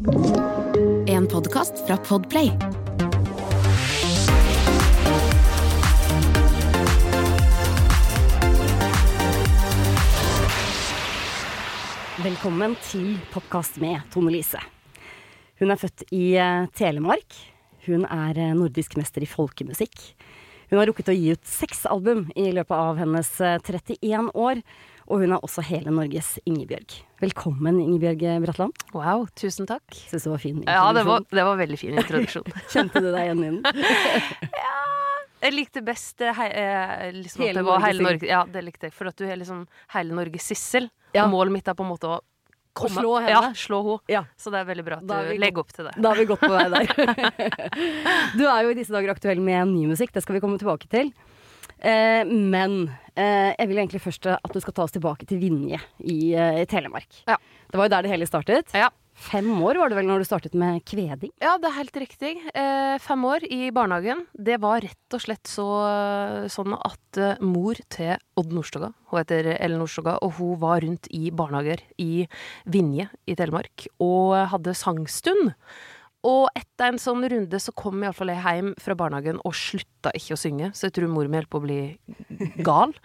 En podkast fra Podplay. Velkommen til podkast med Tone Lise. Hun er født i eh, Telemark. Hun er eh, nordisk mester i folkemusikk. Hun har rukket å gi ut seks album i løpet av hennes eh, 31 år. Og hun er også hele Norges Ingebjørg. Velkommen, Ingebjørg Bratland. Wow, tusen takk. Syns det var fin introduksjon. Ja, det var, det var veldig fin introduksjon. Kjente du deg igjen i den? Jeg likte best eh, hei, eh, liksom Hele at det var hele Norge Ja, det likte jeg. For at du er liksom hele Norges sissel. Ja. Og målet mitt er på en måte å komme slå henne. Ja, slå henne. Ja. Så det er veldig bra at du legger opp til det. Da er vi godt på vei der. Du er jo i disse dager aktuell med ny musikk, det skal vi komme tilbake til. Eh, men eh, jeg vil egentlig først at du skal ta oss tilbake til Vinje i, eh, i Telemark. Ja. Det var jo der det hele startet. Ja. Fem år var det vel når du startet med kveding? Ja, det er helt riktig. Eh, fem år i barnehagen. Det var rett og slett så, sånn at eh, mor til Odd Nordstoga, hun heter Ellen Nordstoga, og hun var rundt i barnehager i Vinje i Telemark og hadde sangstund. Og etter en sånn runde så kom iallfall jeg hjem fra barnehagen og slutta ikke å synge, så jeg tror mor mi holdt på å bli gal.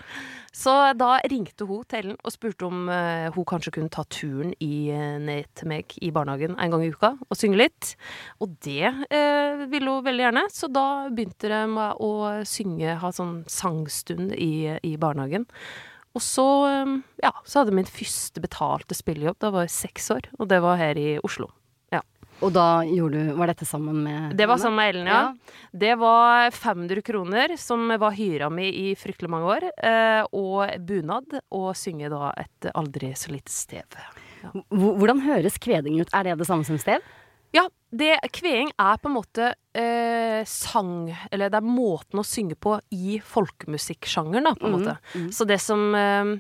Så da ringte hun til Ellen og spurte om eh, hun kanskje kunne ta turen i, eh, ned til meg i barnehagen en gang i uka og synge litt. Og det eh, ville hun veldig gjerne, så da begynte de å synge, ha sånn sangstund i, i barnehagen. Og så, eh, ja, så hadde jeg min første betalte spillejobb. Da var jeg seks år, og det var her i Oslo. Ja. Og da gjorde du Var dette sammen med Det var sammen med Ellen, ja. Det var 500 kroner, som var hyra mi i fryktelig mange år, eh, og bunad, og synge da et aldri så lite stev. Ja. Hvordan høres kveding ut? Er det det samme som stev? Ja, det, kveing er på en måte eh, sang Eller det er måten å synge på i folkemusikksjangeren, da, på en måte. Så det som eh,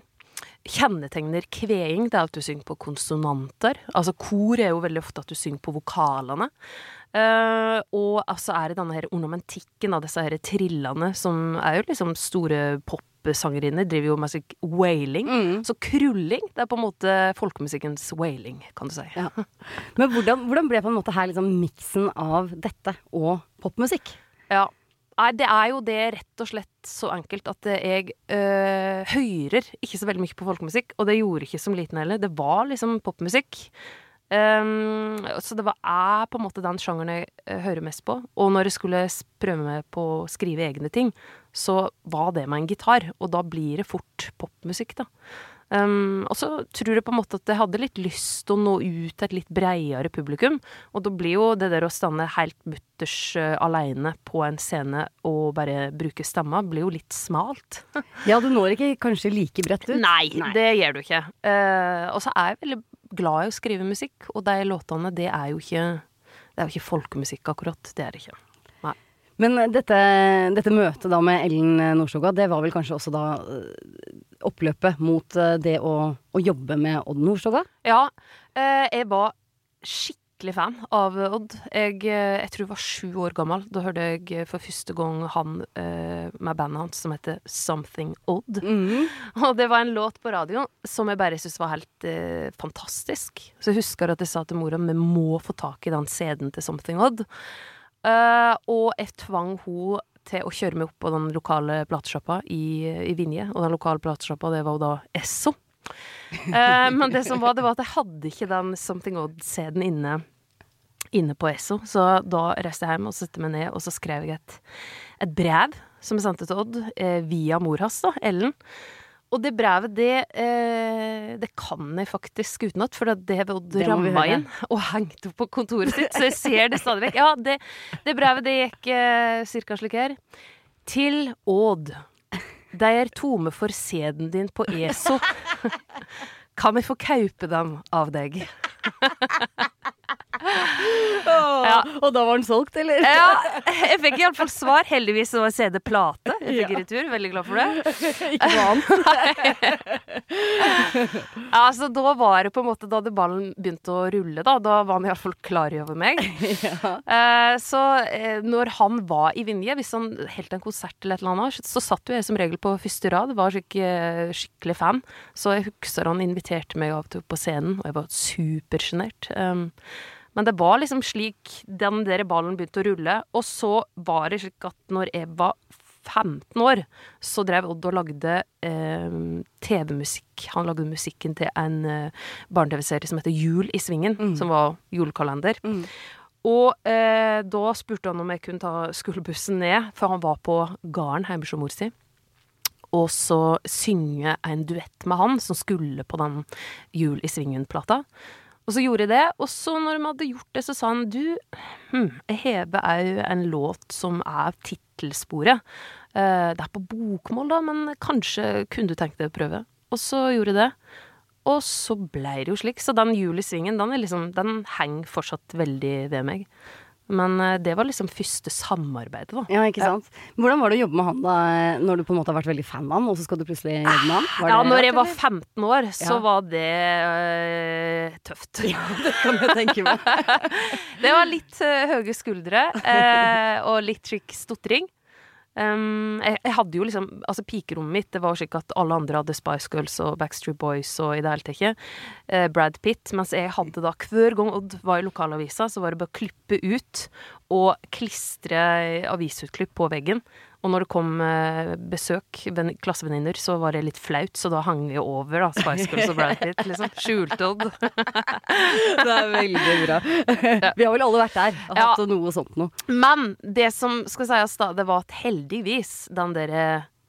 kjennetegner kveing, det er at du synger på konsonanter. Altså kor er jo veldig ofte at du synger på vokalene. Uh, og altså er det denne her ornamentikken av disse her trillene, som er jo liksom store popsangerinner, driver jo med slik wailing. Så krulling, det er på en måte folkemusikkens wailing, kan du si. Ja. Men hvordan, hvordan ble på en måte her liksom miksen av dette og popmusikk? Ja. Nei, det er jo det rett og slett så enkelt at jeg øh, hører ikke så veldig mye på folkemusikk, og det gjorde ikke som liten heller. Det var liksom popmusikk. Um, så det var, er på en måte den sjangeren jeg øh, hører mest på. Og når jeg skulle prøve meg på å skrive egne ting, så var det med en gitar, og da blir det fort popmusikk, da. Um, og så tror jeg på en måte at jeg hadde litt lyst til å nå ut til et litt breiere publikum. Og da blir jo det der å stande helt mutters uh, aleine på en scene og bare bruke stemma, blir jo litt smalt. Ja, du når ikke kanskje like bredt ut? Nei, det gjør du ikke. Uh, og så er jeg veldig glad i å skrive musikk, og de låtene, det er jo ikke Det er jo ikke folkemusikk, akkurat. Det er det ikke. Men dette, dette møtet da med Ellen Nordstoga, det var vel kanskje også da øh, oppløpet mot det å, å jobbe med Odd Nordstoga? Ja, eh, jeg var skikkelig fan av Odd. Jeg, eh, jeg tror jeg var sju år gammel. Da hørte jeg for første gang han eh, med bandet hans som heter Something Odd. Og det var en låt på radio som jeg bare syntes var helt eh, fantastisk. Så jeg husker at jeg sa til mora vi må få tak i den CD-en til Something Odd. Eh, og jeg tvang hun til å kjøre meg opp på den lokale platesjappa i, i Vinje. Og den lokale platesjappa, det var jo da Esso. Uh, men det som var, det var at jeg hadde ikke den Something Odd-CD-en inne, inne på Esso. Så da reiste jeg hjem og satte meg ned, og så skrev jeg et, et brev som jeg sendte til Odd, eh, via mor hans, da, Ellen. Og det brevet, det, eh, det kan jeg faktisk utenat, for det har Odd ramma inn og hengt opp på kontoret sitt, så jeg ser det stadig vekk. Ja, det, det brevet, det gikk eh, cirka slik her. Til Odd. De er tomme for sæden din på ESO. Kan vi få kaupe dem av deg? Ja. Og da var den solgt, eller? Ja, jeg fikk iallfall svar. Heldigvis var CD-plate. Jeg fikk i retur. Veldig glad for det. Ikke noe annet. Ja, så da var det på en måte Da ballen begynte å rulle, da. Da var han iallfall klar over meg. Eh, så eh, når han var i Vinje, hvis han holdt en konsert eller et eller annet, så satt jo jeg som regel på første rad. Var skikk, eh, skikkelig fan. Så jeg husker han inviterte meg av på scenen, og jeg var supersjenert. Um, Men det var liksom slik den der ballen begynte å rulle. Og så var det slik at når jeg var 15 år, så drev Odd og lagde eh, TV-musikk. Han lagde musikken til en eh, barne-TV-serie som heter Jul i svingen, som var julekalender. Og eh, da spurte han om jeg kunne ta skolebussen ned, for han var på gården hjemme hos mor si. Og så synge en duett med han, som skulle på den Jul i svingen-plata. Og så gjorde jeg det, og så når de hadde gjort det, så sa han du, hm, jeg hever òg en låt som er tittelsporet. Eh, det er på bokmål, da, men kanskje kunne du tenkt deg å prøve? Og så gjorde jeg det. Og så blei det jo slik. Så den Jul i svingen, den, liksom, den henger fortsatt veldig ved meg. Men eh, det var liksom første samarbeidet, da. Ja, ikke sant. Hvordan var det å jobbe med han da, når du på en måte har vært veldig fan av han, og så skal du plutselig jobbe med han? Var Ja, når rett, jeg var 15 år, så var det øh, tøft. Ja, det kan jeg tenke meg. Det var litt øh, høye skuldre, øh, og litt slik stotring. Um, jeg, jeg hadde jo liksom Altså, pikerommet mitt, det var slik at alle andre hadde Spice Girls og Backstreet Boys og i det hele tatt ikke eh, Brad Pitt, mens jeg hadde da Hver gang Odd var i lokalavisa, så var det bare å klippe ut og klistre avisutklipp på veggen. Og når det kom eh, besøk, venn- klassevenninner, så var det litt flaut, så da hang vi over da, Spice Girls og Brad Pitt, liksom. Skjulte Odd. Det er veldig bra. Vi har vel alle vært der og Ja. hatt noe sånt noe. Men det som skal sies da, det var at heldigvis den der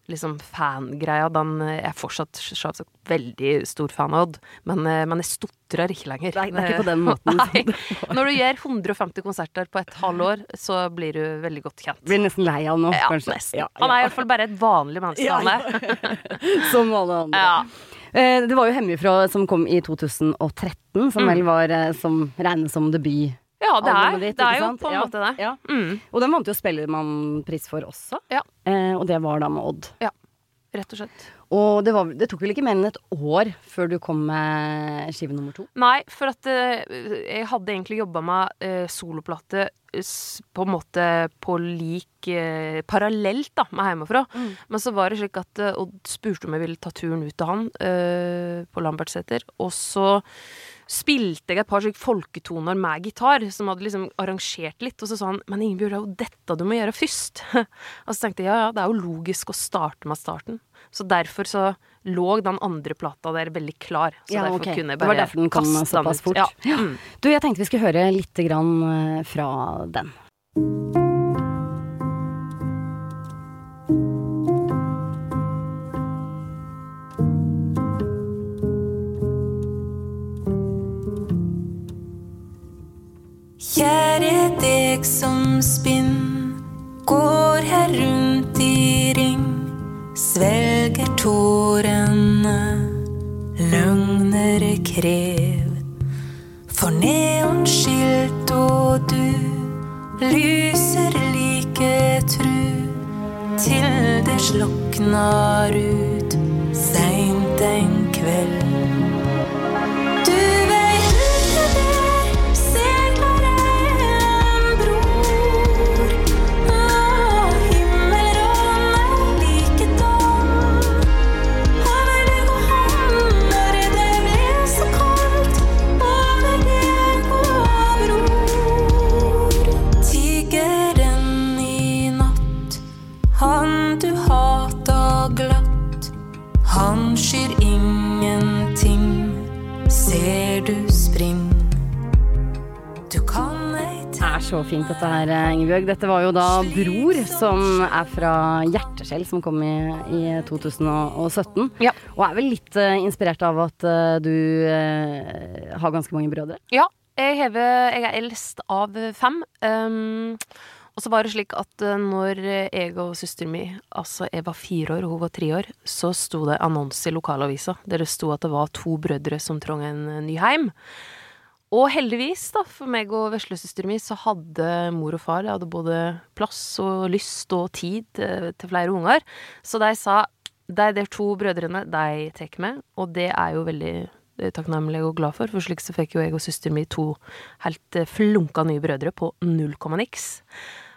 liksom fangreia, den er fortsatt selvsagt veldig stor fan av Odd, men, eh, men jeg stotrer ikke lenger. Nei, det er ikke på den måten. Nei. Når du gjør 150 konserter på et halvår, så blir du veldig godt kjent. Blir nesten lei av nå, Ja, kanskje. nesten. Ja, Han er ja. iallfall bare et vanlig menneske, han er. Som alle andre. Ja. Eh, Det var jo Hemmefra som kom i 2013, som Mm. vel var eh, som regnes som debut. Ja, det er, ditt, det er jo på en Ja. måte det. Ja. Mm, Og den vant jo Spellemannpris for også. Ja. Eh, og det var da med Odd. Ja, rett og slett. Og det, var, det tok vel ikke mer enn et år før du kom med skive nummer to? Nei, for at eh, jeg hadde egentlig jobba med uh, soloplate på en måte på lik eh, Parallelt da, med hjemmefra. Men så var det slik at eh, Odd spurte om jeg ville ta turen ut til han eh, på Lambertseter. Og så spilte jeg et par folketoner med gitar, som hadde liksom arrangert litt. Og så sa han 'Men Ingebjørg, det er jo dette du må gjøre først'. og så tenkte jeg ja, ja, det er jo logisk å starte med starten. Så derfor så lå den andre plata der veldig klar. Så Ja, derfor okay. kunne jeg Det var derfor den kom såpass fort. Ja. Mm. Du, jeg tenkte vi skulle høre litt grann eh, fra den. Kjære deg som spinn, går her rundt i ring, svelger tårene, løgner krev. For neonskilt og du lyser like tru, til det sloknar ut seint en kveld. Så fint dette her, Ingebjørg. Dette var jo da Bror, som er fra Hjerteskjell, som kom i, i 2017. Ja. Og er vel litt uh, inspirert av at uh, du uh, har ganske mange brødre. Ja, jeg, hever, jeg er eldst av fem. Um, og så var det slik at når jeg og søsteren min, altså jeg var fire år og hun var tre år, så sto det annonse i lokalavisa der det sto at det var to brødre som trong en ny heim. Og heldigvis, da, for meg og veslesøsteren min, så hadde mor og far de hadde både plass og lyst og tid til, til flere unger. Så de sa de der to brødrene, de tar med, og det er jo veldig eh, takknemlig og glad for, for slik så fikk jo jeg og søsteren min to helt eh, flunka nye brødre på null komma niks.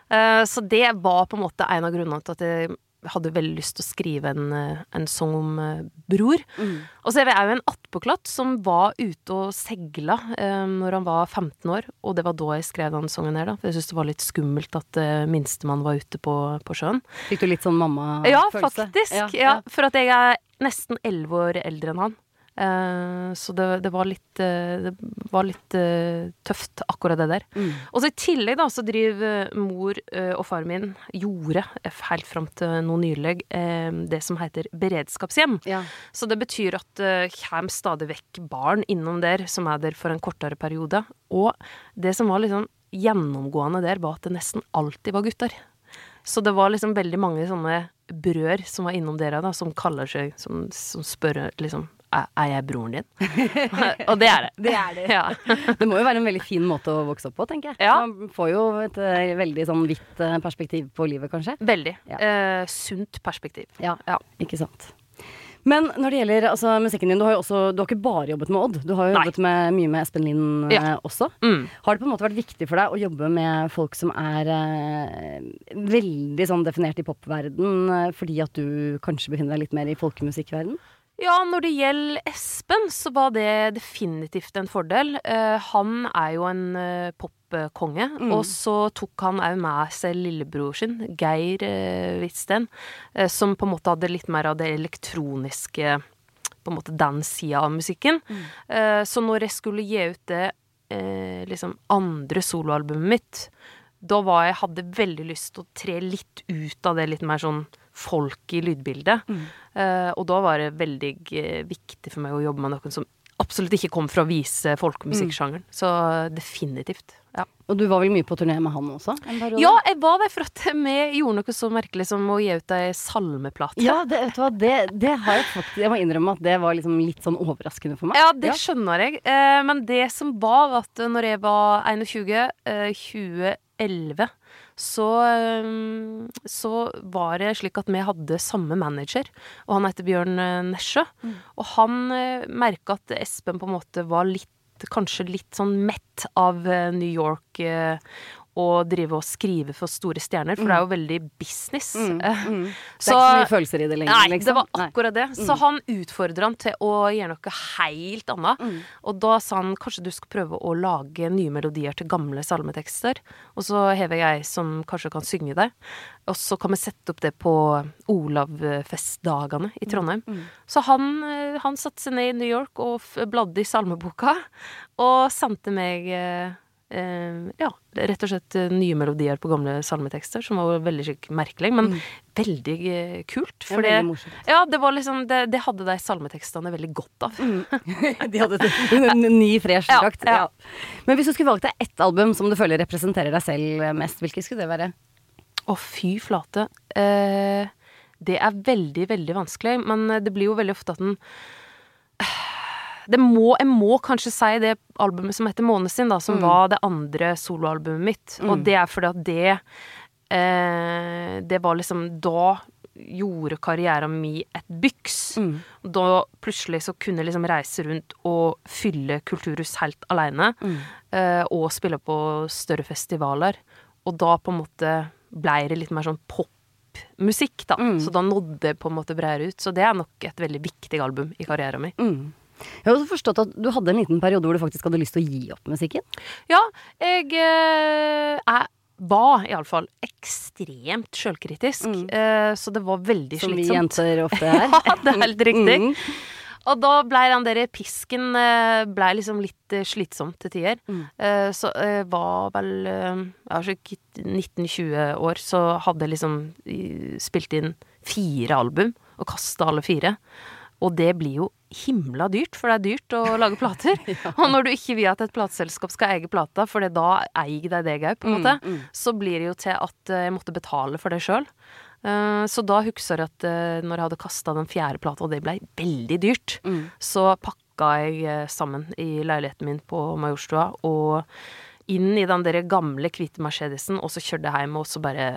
Eh, Så det var på en måte en av grunnene til at jeg hadde veldig lyst til å skrive en, eh, en sang om eh, bror. Og så er vi jo en attpåklatt som var ute og segla eh, når han var 15 år. Og det var da jeg skrev den sangen her, da. For jeg syntes det var litt skummelt at uh, minstemann var ute på, på sjøen. Fikk du litt sånn mamma-følelse? Ja, faktisk. Ja, For at jeg er nesten elleve år eldre enn han. Eh, så det, det var litt, eh, det var litt eh, tøft, akkurat det der. Mm. Og så i tillegg da, så driver mor og far min, gjorde helt fram til nå nylig, det som heter beredskapshjem. Ja. Så det betyr at det kommer stadig vekk barn innom der som er der for en kortere periode. Og det som var liksom gjennomgående der, var at det nesten alltid var gutter. Så det var liksom veldig mange sånne brødre som var innom der, da, som kaller seg Som, som spør liksom er jeg broren din? og det er det. Det er det. Ja. Det må jo være en veldig fin måte å vokse opp på, tenker jeg. Ja. Man får jo et eh, veldig sånn vidt eh, perspektiv på livet, kanskje. Veldig. Ja. Eh, sunt perspektiv. Ja, Ja. ikke sant. Men når det gjelder altså, musikken din, du har jo også Du har ikke bare jobbet med Odd. Du har jo Nei. jobbet med, mye med Espen Lind eh, også. Mm. Har det på en måte vært viktig for deg å jobbe med folk som er eh, veldig sånn definert i popverden, eh, fordi at du kanskje befinner deg litt mer i folkemusikkverden? Ja, når det gjelder Espen, så var det definitivt en fordel. Uh, han er jo en uh, popkonge, Mm. og så tok han òg med seg lillebror sin, Geir uh, Hvitsten, uh, som på en måte hadde litt mer av det elektroniske På en måte den sida av musikken. Eh, så når jeg skulle gi ut det eh, liksom andre soloalbumet mitt, da var jeg hadde veldig lyst til å tre litt ut av det litt mer sånn folk i lydbildet. Eh, og da var det veldig viktig for meg å jobbe med noen som absolutt ikke kom fra å vise folkemusikksjangeren. Så definitivt. Ja. Og du var vel mye på turné med han også? Ja, jeg var der for at vi gjorde noe så merkelig som å gi ut ei salmeplate. Ja, det, vet du hva, det, det har jeg faktisk Jeg må innrømme at det var liksom litt sånn overraskende for meg. Ja, det skjønner jeg. Eh, men det som var, var at når jeg var 21, eh, 2011, så, eh, så var det slik at vi hadde samme manager, og han heter Bjørn eh, Mm. Og han eh, merka at Espen på en måte var litt Kanskje litt sånn mett av eh, New York og drive og skrive for store stjerner, for det er jo veldig business. Mm. Mm. Det er Så ikke så mye følelser i det lenger, Nei, liksom. det var akkurat det. Så han utfordra han til å gjøre noe helt annet. Mm. Og da sa han kanskje du skal prøve å lage nye melodier til gamle salmetekster. Og så hever jeg som kanskje kan synge det. Og så kan vi sette opp det på Olavfestdagene i Trondheim. Mm. Så han, eh, han satte seg ned i New York og bladde i salmeboka, og sendte meg eh, ja, rett og slett eh, nye melodier på gamle salmetekster, som var veldig merkelig, men veldig eh, kult. Mm. Ja, For det, ja, det var liksom Det, det hadde de salmetekstene veldig godt av. De hadde en ny, fresh Ja, drakt. ja. Ja. Men hvis du skulle valgt deg ett album som du føler representerer deg selv mest, hvilket skulle det være? Å, fy flate. Eh, det er veldig, veldig vanskelig, men det blir jo veldig ofte at den det må, jeg må kanskje si det albumet som heter Månesin, da, som var det andre soloalbumet mitt. Og det er fordi at det eh, Det var liksom Da gjorde karrieren min et byks. Da plutselig så kunne jeg liksom reise rundt og fylle kulturhus helt alene. eh, og spille på større festivaler. Og da på en måte blei det litt mer sånn popmusikk, da. Så da nådde det på en måte bredere ut. Så det er nok et veldig viktig album i karrieren min. Mm. Jeg har også forstått at du hadde en liten periode hvor du faktisk hadde lyst til å gi opp musikken. Ja, jeg eh, er var iallfall ekstremt sjølkritisk, mm. så det var veldig slitsomt Som vi jenter ofte er. Ja, det er helt riktig. Mm. Og da blei den der pisken ble liksom litt eh, slitsom til tider. Mm. Eh, så jeg var vel eh, Jeg var sikkert 19-20 år, så hadde jeg liksom spilt inn fire album, og kasta alle fire. Og det blir jo himla dyrt, for det er dyrt å lage plater. Og når du ikke vil at et plateselskap skal eie plata, for da eier deg deg òg, på en måte, så blir det jo til at eh, jeg måtte betale for det sjøl. Så da husker jeg at eh, når jeg hadde kasta den fjerde plata, og det blei veldig dyrt, så pakka jeg eh, sammen i leiligheten min på Majorstua og inn i den der gamle hvite Mercedesen, og så kjørte jeg hjem, og så bare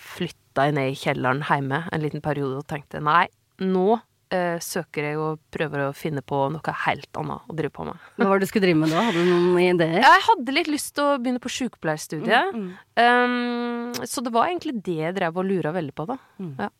flytta jeg ned i kjelleren hjemme en liten periode og tenkte nei, nå eh, søker jeg og prøver å finne på noe helt annet å drive på med. Hva var det du skulle drive med da? Hadde du noen ideer? Jeg hadde litt lyst til å begynne på sykepleierstudiet. Um, så det var egentlig det jeg drev og lura veldig på, da. Ja.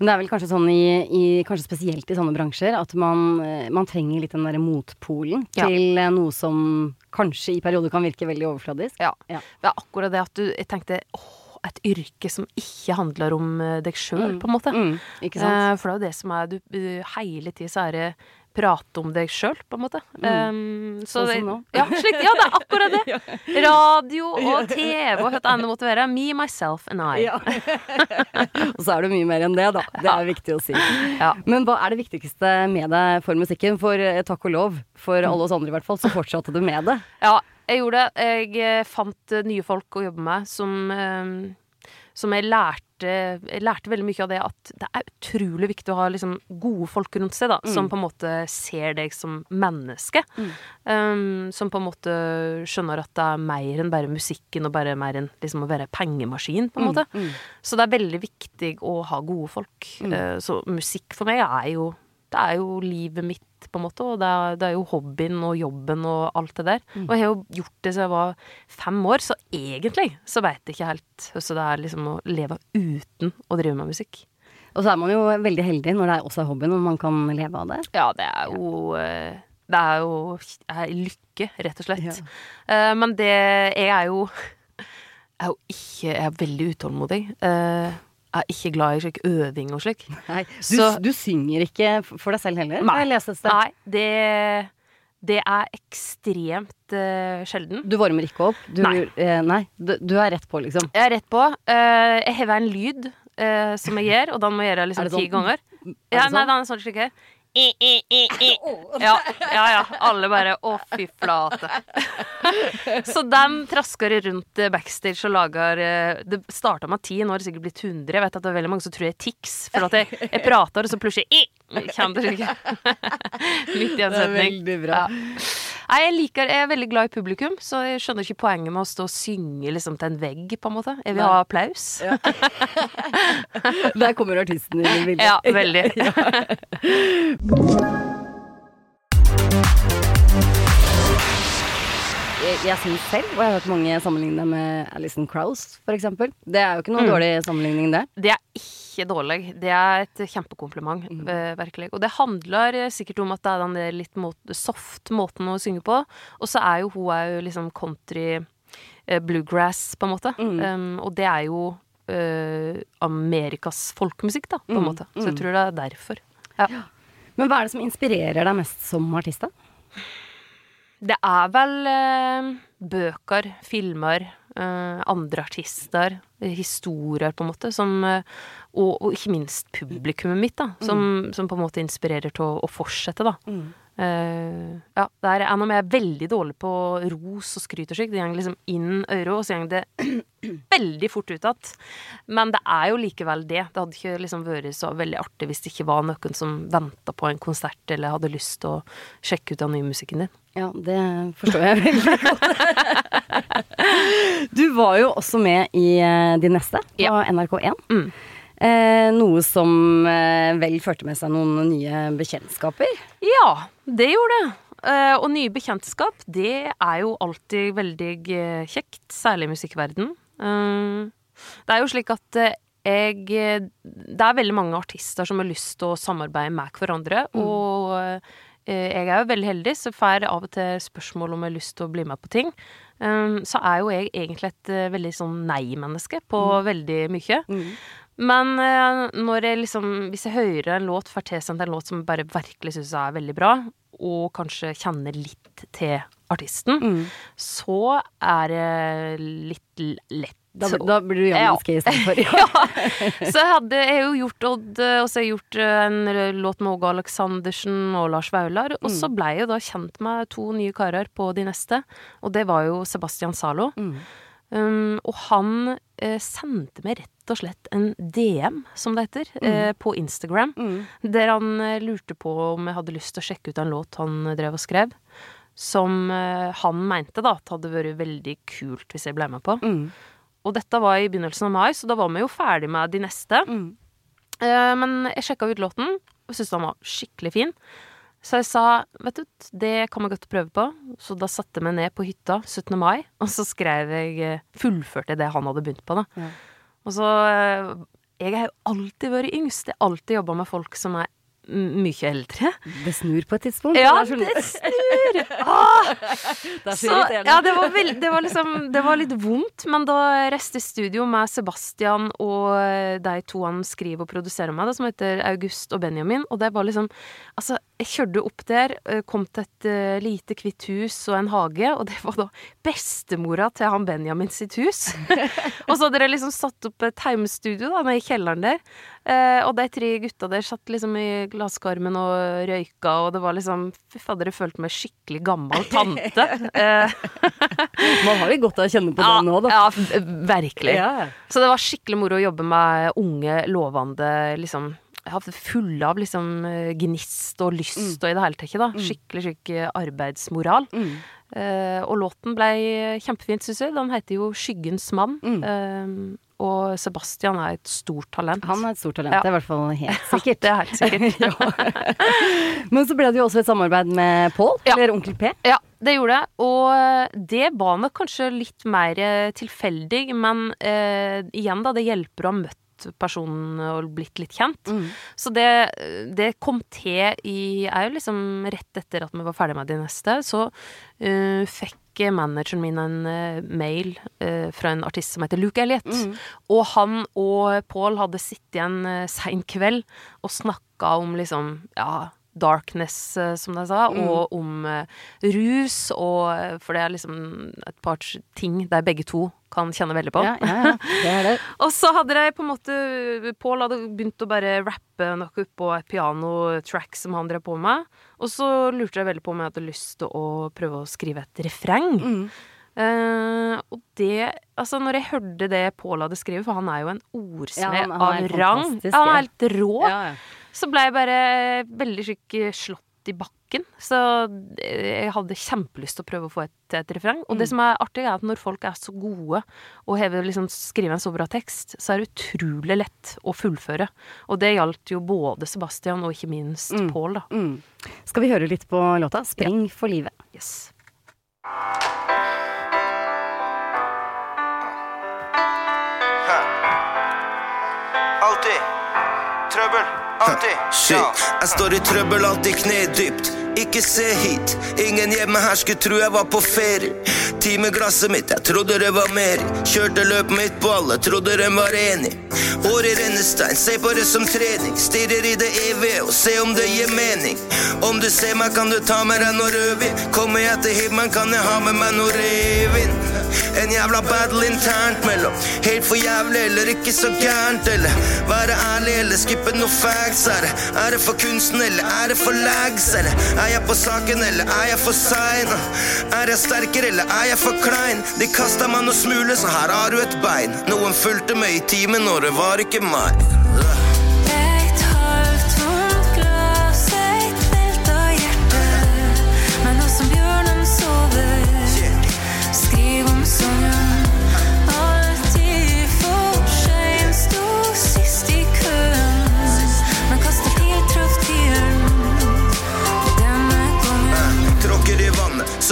Men det er vel kanskje sånn i, i kanskje spesielt i sånne bransjer at man, eh, man trenger litt den derre motpolen Ja. til eh, noe som kanskje i perioder kan virke veldig overfladisk. Ja. Ja. Det er akkurat det at du Jeg tenkte åh, et yrke som ikke handler om eh, deg sjøl, på en måte. Mm, ikke sant? Eh, for det er jo det som er du, du, Hele tida så er det prate om deg sjøl, på en måte. Um, så Sånn som nå. Ja, slik, ja, det er akkurat det! Radio og TV og hva det måtte være. Me, myself and I. Ja. Og så er det mye mer enn det, da. Det er viktig å si. Ja. Men hva er det viktigste med deg for musikken? For eh, takk og lov, for Mm. alle oss andre i hvert fall, så fortsatte du med det. Ja, jeg gjorde det. Jeg eh, fant eh, nye folk å jobbe med som, eh, som jeg lærte Jeg lærte veldig mye av det at det er utrolig viktig å ha liksom gode folk rundt seg, da, som på en måte ser deg som menneske. Um, som på en måte skjønner at det er mer enn bare musikken og bare mer enn liksom å være pengemaskin, på en måte. Så det er veldig viktig å ha gode folk. Uh, så musikk for meg er jo det er jo livet mitt, på en måte, og det er, det er jo hobbyen og jobben og alt det der. Og jeg har jo gjort det siden jeg var fem år, så egentlig så veit jeg ikke helt hvordan det er liksom å leve uten å drive med musikk. Og så er man jo veldig heldig når det er også er hobbyen, og man kan leve av det. Ja, det er jo eh, Det er jo er lykke, rett og slett. Ja. Eh, men det Jeg er jo Jeg er jo ikke Jeg er veldig utålmodig. Er ikke glad i slik øving og slik. Nei, du, Så- du synger ikke for deg selv heller? Nei. Nei, det Det er ekstremt uh, sjelden. Du varmer ikke opp? Du, Nei. Uh, nei. Du, du er rett på, liksom? Jeg er rett på. Uh, jeg hever en lyd som jeg gjør, og den må jeg gjøre liksom det sånn- ti ganger. Er Ja, det nei, det den er sånn slik her. I, i, i. Ja, ja, ja. Alle bare Å, fy flate. Så de trasker rundt eh, backstage og lager eh, Det starta med ti, nå har det sikkert blitt 100. Jeg vet at det er veldig mange som tror jeg er tics. For at jeg, jeg prater, og så plutselig ikke Midt i en setning. veldig bra. Ja. Nei, jeg, liker, jeg er veldig glad i publikum, så jeg skjønner ikke poenget med å stå og synge liksom, til en vegg, på en måte. Jeg vil Nei. ha applaus. Ja. Der kommer artisten inn i bildet. Ja, veldig. Jeg, jeg syns selv, og jeg har hørt mange sammenligne med Alison Krauss, for eksempel. Det er jo ikke noen Mm. dårlig sammenligning, det. Det er ikke dårlig. Det er et kjempekompliment, eh, virkelig. Og det handler eh, sikkert om at det er den der litt måte, soft måten å synge på. Og så er jo hun er jo liksom country eh, bluegrass, på en måte. Um, og det er jo uh, Amerikas folkemusikk, da, på en måte. Så jeg tror det er derfor. Ja. Men hva er det som inspirerer deg mest som artist, da? Det er vel eh, bøker, filmer, eh, andre artister, historier, på en måte, som eh, og, og ikke minst publikummet mitt, da, som, som på en måte inspirerer til å, å fortsette, da. Eh, ja, der er, Anna er veldig dårlig på ros og skryt og slikt. Det går liksom inn øret, og så går det veldig fort ut igjen. Men det er jo likevel det. Det hadde ikke liksom vært så veldig artig hvis det ikke var noen som venta på en konsert eller hadde lyst til å sjekke ut den nye musikken din. Ja, det forstår jeg veldig godt. Du var jo også med i De Din neste på Ja. NRK1. Mm. Eh, noe som eh, vel førte med seg noen nye bekjentskaper. Ja, det gjorde det. Eh, og nye bekjentskap, det er jo alltid veldig kjekt, særlig i musikkverden. Eh, det er jo slik at jeg Det er veldig mange artister som har lyst til å samarbeide med hverandre, og eh, jeg er jo veldig heldig, så får jeg av og til spørsmål om jeg har lyst til å bli med på ting. Så er jo jeg egentlig et veldig sånn nei-menneske på veldig mye. Men eh, når jeg liksom, hvis jeg hører en låt, får tilsendt en låt som jeg bare virkelig syns er veldig bra, og kanskje kjenner litt til artisten, så er det litt lett. Da, da blir du Jan Ja. Istedenfor. ja. Så jeg, hadde, jeg har jo gjort Odd, eh, og så har jeg gjort eh, en låt med Åge Aleksandersen og Lars Vaular. Og så blei jeg jo da kjent med to nye karer på de neste, og det var jo Sebastian Zalo. Um, og han eh, sendte meg rett og slett en DM, som det heter, eh, på Instagram. Der han eh, lurte på om jeg hadde lyst til å sjekke ut en låt han eh, drev og skrev. Som eh, han mente da at hadde vært veldig kult hvis jeg ble med på. Og dette var i begynnelsen av mai, så da var vi jo ferdig med de neste. Eh, men jeg sjekka ut låten og syntes den var skikkelig fin. Så jeg sa vet du, det kan vi godt prøve på. Så da satte jeg meg ned på hytta 17. mai, og så skrev jeg fullførte jeg det han hadde begynt på, da. Ja. Og så eh, jeg har jo alltid vært yngst. Jeg har alltid jobba med folk som er mye eldre. Det snur på et tidspunkt. Ja, det snur! Ah! det så ja, det var, veld, det, var liksom, det var litt vondt, men da reiste studio med Sebastian og eh, de to han skriver og produserer med, som heter August og Benjamin, og det var liksom Altså, jeg kjørte opp der, eh, kom til et eh, lite, hvitt hus og en hage, og det var da bestemora til han Benjamin sitt hus. og så hadde de liksom satt opp et heimestudio da, i kjelleren der, og de tre gutta der satt liksom i glasskarmen og røyka, og det var liksom Fy fader, jeg følte meg skikkelig gammel tante. Eh, Man har jo godt av å kjenne på det nå, da. ja, virkelig. Ja. Så det var skikkelig moro å jobbe med unge, lovende liksom fulle av liksom eh, gnist og lyst og i det hele tatt. da. Skikkelig skikkelig arbeidsmoral. Mm. Eh, og låten ble kjempefint, syns jeg. Den heter jo 'Skyggens mann'. Mm. Eh, og Sebastian er et stort talent. Han er et stort talent, Ja. det er i hvert fall helt sikkert. Det er helt sikkert. Men så ble det jo også et samarbeid med Pål, Ja. eller Onkel P. Ja, det gjorde det. Og det var nok kanskje litt mer eh, tilfeldig, men eh, igjen, da, det hjelper å ha møtt personen og blitt litt kjent. Mm. Så det, det kom til i Er jo liksom rett etter at vi var ferdig med de neste, så uh, fikk manageren min en uh, mail uh, fra en artist som heter Luke Elliot. Mm. Og han og Paul hadde sittet igjen uh, sein kveld og snakka om liksom Ja, darkness, eh, som de sa, Mm. og om eh, rus, og eh, For det er liksom et par ting der begge to kan kjenne veldig på. Ja, ja, ja, det det. Og så hadde de på en måte Pål hadde begynt å bare rappe noe på et pianotrack som han drev på med. Og så lurte jeg veldig på om jeg hadde lyst til å prøve å skrive et refreng. Mm. Uh, og det Altså, når jeg hørte det Pål hadde skrevet, for han er jo en ordsmed er av rang, ja, han er helt rå, Ja, ja. Så ble jeg bare veldig syk slått i bakken. Så jeg hadde kjempelyst til å prøve å få et, et refreng. Og det Mm. som er artig, er at når folk er så gode og hever liksom skriver en så bra tekst, så er det utrolig lett å fullføre. Og det gjaldt jo både Sebastian og ikke minst Mm. Paul, da. Mm. Skal vi høre litt på låta 'Spring for livet'? Yes. Alltid. Trøbbel. Shit, jeg står i trøbbel, alltid knedypt. Ikke se hit, ingen hjemme her skulle tro jeg var på ferie. Timeglasset mitt, jeg trodde det var mer. Kjørte løpet mitt på alle, trodde de var enig. Hår i rennestein, se på det som trening. Stirrer i det evige og se om det gir mening. Om du ser meg, kan du ta med deg noe rødvin. Kommer jeg til himmelen, kan jeg ha med meg noe revin. En jævla battle internt mellom helt for jævlig eller ikke så gærent. Eller være ærlig eller skippe noe facts. Er det, er det for kunsten eller er det for lags? Eller er jeg på saken eller er jeg for sein? Er jeg sterkere eller er jeg for klein? De kasta meg noen smule, så her har du et bein. Noen fulgte med i timen, og det var ikke meg.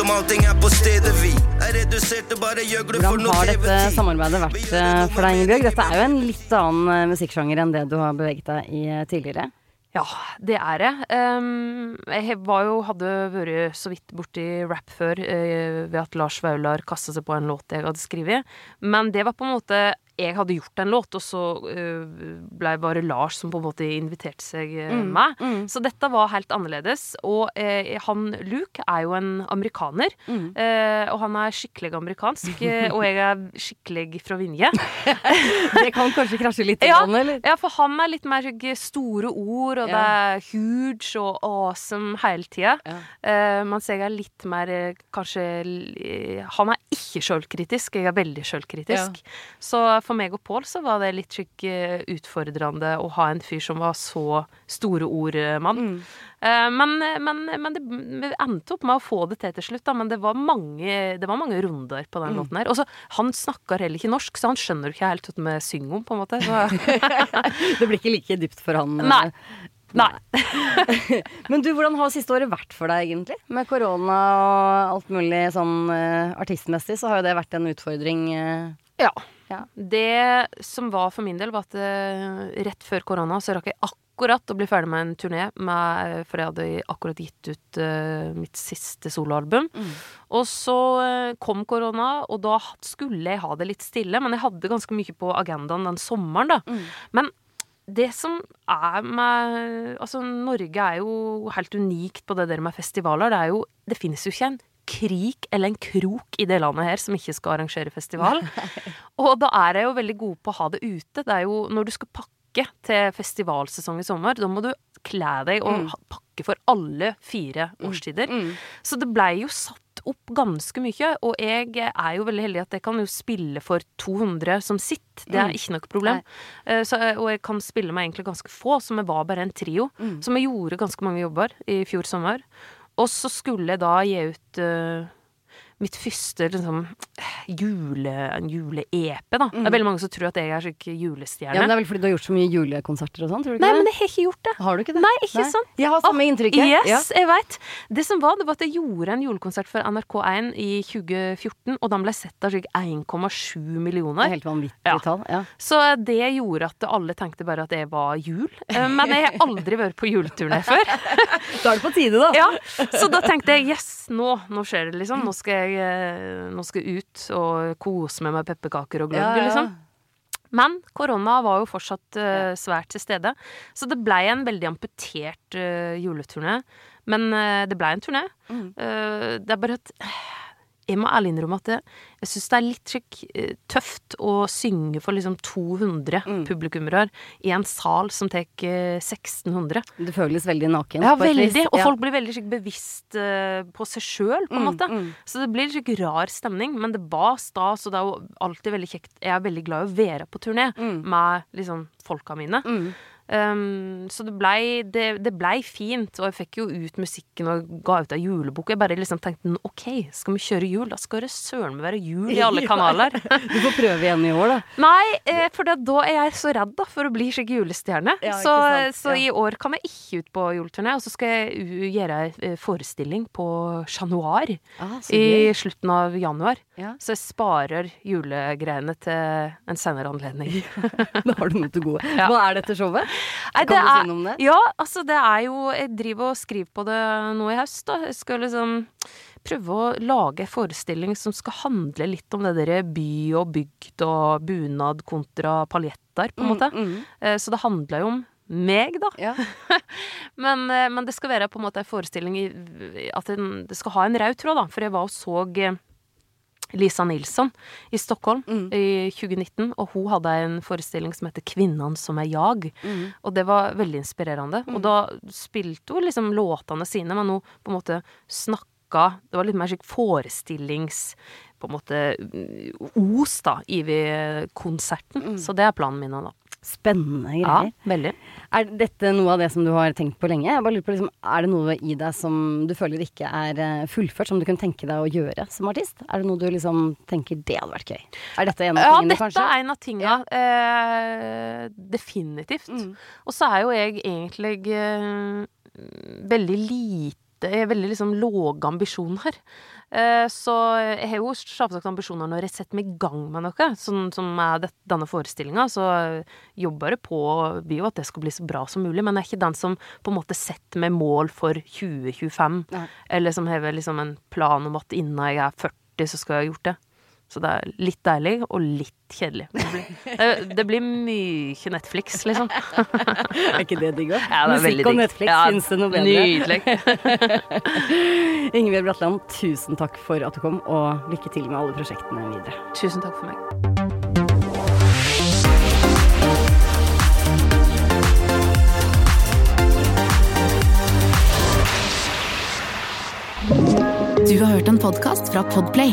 Som allting er på stedet vi. Er redusert til bare gjøgler for Hvordan har dette samarbeidet vært eh, for deg, Ingebjørg? Dette er jo en litt annen eh, musikksjanger enn det du har beveget deg i eh, tidligere. Ja, det er det. Um, jeg var jo, hadde vært så vidt borti rap før eh, ved at Lars Vaular kasta seg på en låt jeg hadde skrevet. Men det var på en måte Jeg hadde gjort en låt, og så ble blei bare Lars som på en måte inviterte seg med. meg. Så dette var helt annerledes. Og eh, han Luke er jo en amerikaner. eh, og han er skikkelig amerikansk. eh, og jeg er skikkelig fra Vinje. Det kan kanskje krasje litt Ja, vannet, eller? ja, for han er litt mer store ord, og det er huge og awesome hele tida. Ja. Eh, mens jeg er litt mer eh, kanskje Han er ikke sjølkritisk, jeg er veldig sjølkritisk. Så for meg og Pål så var det litt skikk eh, utfordrende å ha en fyr som var så store ord-mann. Mm. men men, men det vi endte opp med å få det til til slutt, da. Men det var mange, det var mange runder på den låten her. Og så, han snakker heller ikke norsk, så han skjønner ikke helt hva vi synger om, på en måte. Så, Det blir ikke like dypt for han. eh. Nei. Nei. Men du, hvordan har siste året vært for deg, egentlig? Med korona og alt mulig sånn eh, artistmessig, så har jo det vært en utfordring. eh. Ja. Ja. Det som var for min del, var at uh, rett før korona så rakk jeg akkurat å bli ferdig med en turné, med, for jeg hadde akkurat gitt ut uh, mitt siste soloalbum. Mm. Og så uh, kom korona, og da skulle jeg ha det litt stille, men jeg hadde ganske mye på agendaen den sommeren, da. Mm. Men det som er med Altså, Norge er jo helt unikt på det der med festivaler. Det er jo Det finnes jo ikke en krik eller en krok i det landet her som ikke skal arrangere festival. Og da er jeg jo veldig god på å ha det ute. Det er jo når du skal pakke til festivalsesong i sommer, da må du kle deg og Mm. pakke for alle fire årstider. Så det blei jo satt opp ganske mye, og jeg er jo veldig heldig at jeg kan jo spille for 200 som sitt. Det er Mm. ikke noe problem. Eh, Så, og jeg kan spille med egentlig ganske få, som jeg var bare en trio. Mm. Som jeg gjorde ganske mange jobber i fjor sommer. Og så skulle jeg da gi ut uh, mitt første liksom, jule, en jule-EP, da. Det er veldig mange som tror at jeg er slik julestjerne. Mm. Ja, men det er vel fordi du har gjort så mye julekonserter og sånn, tror du ikke Nei, det? men jeg har ikke gjort det. Har du ikke det? Nei, ikke sånn. Jeg har samme Å, inntrykk. Yes, Ja. jeg vet. Det som var, det var at jeg gjorde en julekonsert for NRK1 i 2014, og den ble sett av slik 1,7 Det millioner. er helt vanvittig Ja. tall. Ja. Så det gjorde at alle tenkte bare at jeg var jul. Eh, Men jeg har aldri vært på juleturné før. Da er det på tide, da. Ja, Så da tenkte jeg yes, nå, nå skjer det, liksom. Nå skal jeg, eh, nå skal jeg ut og kose meg med pepperkaker og gløgg, Ja, ja, liksom. Men korona var jo fortsatt uh, svært til stede, så det blei en veldig amputert uh, juleturné. Men uh, det blei en turné. Mm. Det er bare at jeg må ærlig innrømme at jeg, jeg syns det er litt eh, tøft å synge for liksom 200 Mm. publikummere i en sal som tar eh, 1600. Det føles veldig naken. Ja, veldig. Og Ja. folk blir veldig bevisst eh, på seg sjøl, på en Mm, måte. mm. Så det blir skikkelig rar stemning. Men det var stas, og det er jo alltid veldig kjekt. Jeg er veldig glad i å være på turné Mm. med liksom folka mine. Mm. Um, så det blei, det, det ble fint, og jeg fikk jo ut musikken og ga ut ei julebok. Jeg bare liksom tenkte OK, skal vi kjøre jul? Da skal det søren meg være jul i alle kanaler. Du får prøve igjen i år, da. Nei, eh, for da, er jeg så redd da for å bli slik julestjerne. Ja, så så ja. i år kan jeg ikke ut på juleturné. Og så skal jeg gjøre ei forestilling på Chat Noir Ah, i slutten av januar. Ja. Så jeg sparer julegreiene til en senere anledning. Da har du noe til gode. Hva er dette showet? Nei, Kan du si noe om det? Ja, altså det er jo Jeg driver og skriver på det nå i høst, da. Jeg skal liksom prøve å lage en forestilling som skal handle litt om det derre by og bygd og bunad kontra paljetter, på en måte. Mm, mm. Så det handler jo om meg, da. ja. Men, eh, men det skal være på en måte en forestilling i At den, det skal ha en rød tråd, da. For jeg var og så eh, Lisa Nilsson i Stockholm Mm. i 2019, og hun hadde en forestilling som heter 'Kvinnan som er jag'. Mm. Og det var veldig inspirerende. Og da spilte hun liksom låtene sine, men hun på en måte snakka Det var litt mer slik forestillings på en måte mm, os, da, i konserten. Så det er planen min nå, da. Spennende Ja, greier. veldig. Er dette noe av det som du har tenkt på lenge? Jeg bare lurer på, liksom, Er det noe i deg som du føler ikke er eh, fullført, som du kunne tenke deg å gjøre som artist? Er det noe du liksom tenker det hadde vært gøy? Er dette en av Ja, tingene, dette kanskje? er en av tinga. Eh, definitivt. Mm. Og så er jo jeg egentlig eh, veldig lite Er veldig liksom låge ambisjoner. Eh, så jeg har jo selvsagt ambisjoner når jeg setter meg i gang med noe, sånn som er det, denne forestillinga. Så jobber jeg på vil jo at det skal bli så bra som mulig, men jeg er ikke den som på en måte setter meg mål for 2025. Nei. Eller som har liksom en plan om at innen jeg er 40, så skal jeg ha gjort det. Så det er litt deilig og litt kjedelig. Det blir, det, blir mye Netflix, liksom. Er ikke det digg òg? Ja, Musikk og digg. Netflix, Ja, finnes det noe bedre? Nydelig. Ingebjørg Bratland, tusen takk for at du kom, og lykke til med alle prosjektene videre. Tusen takk for meg. Du har hørt en podkast fra Podplay.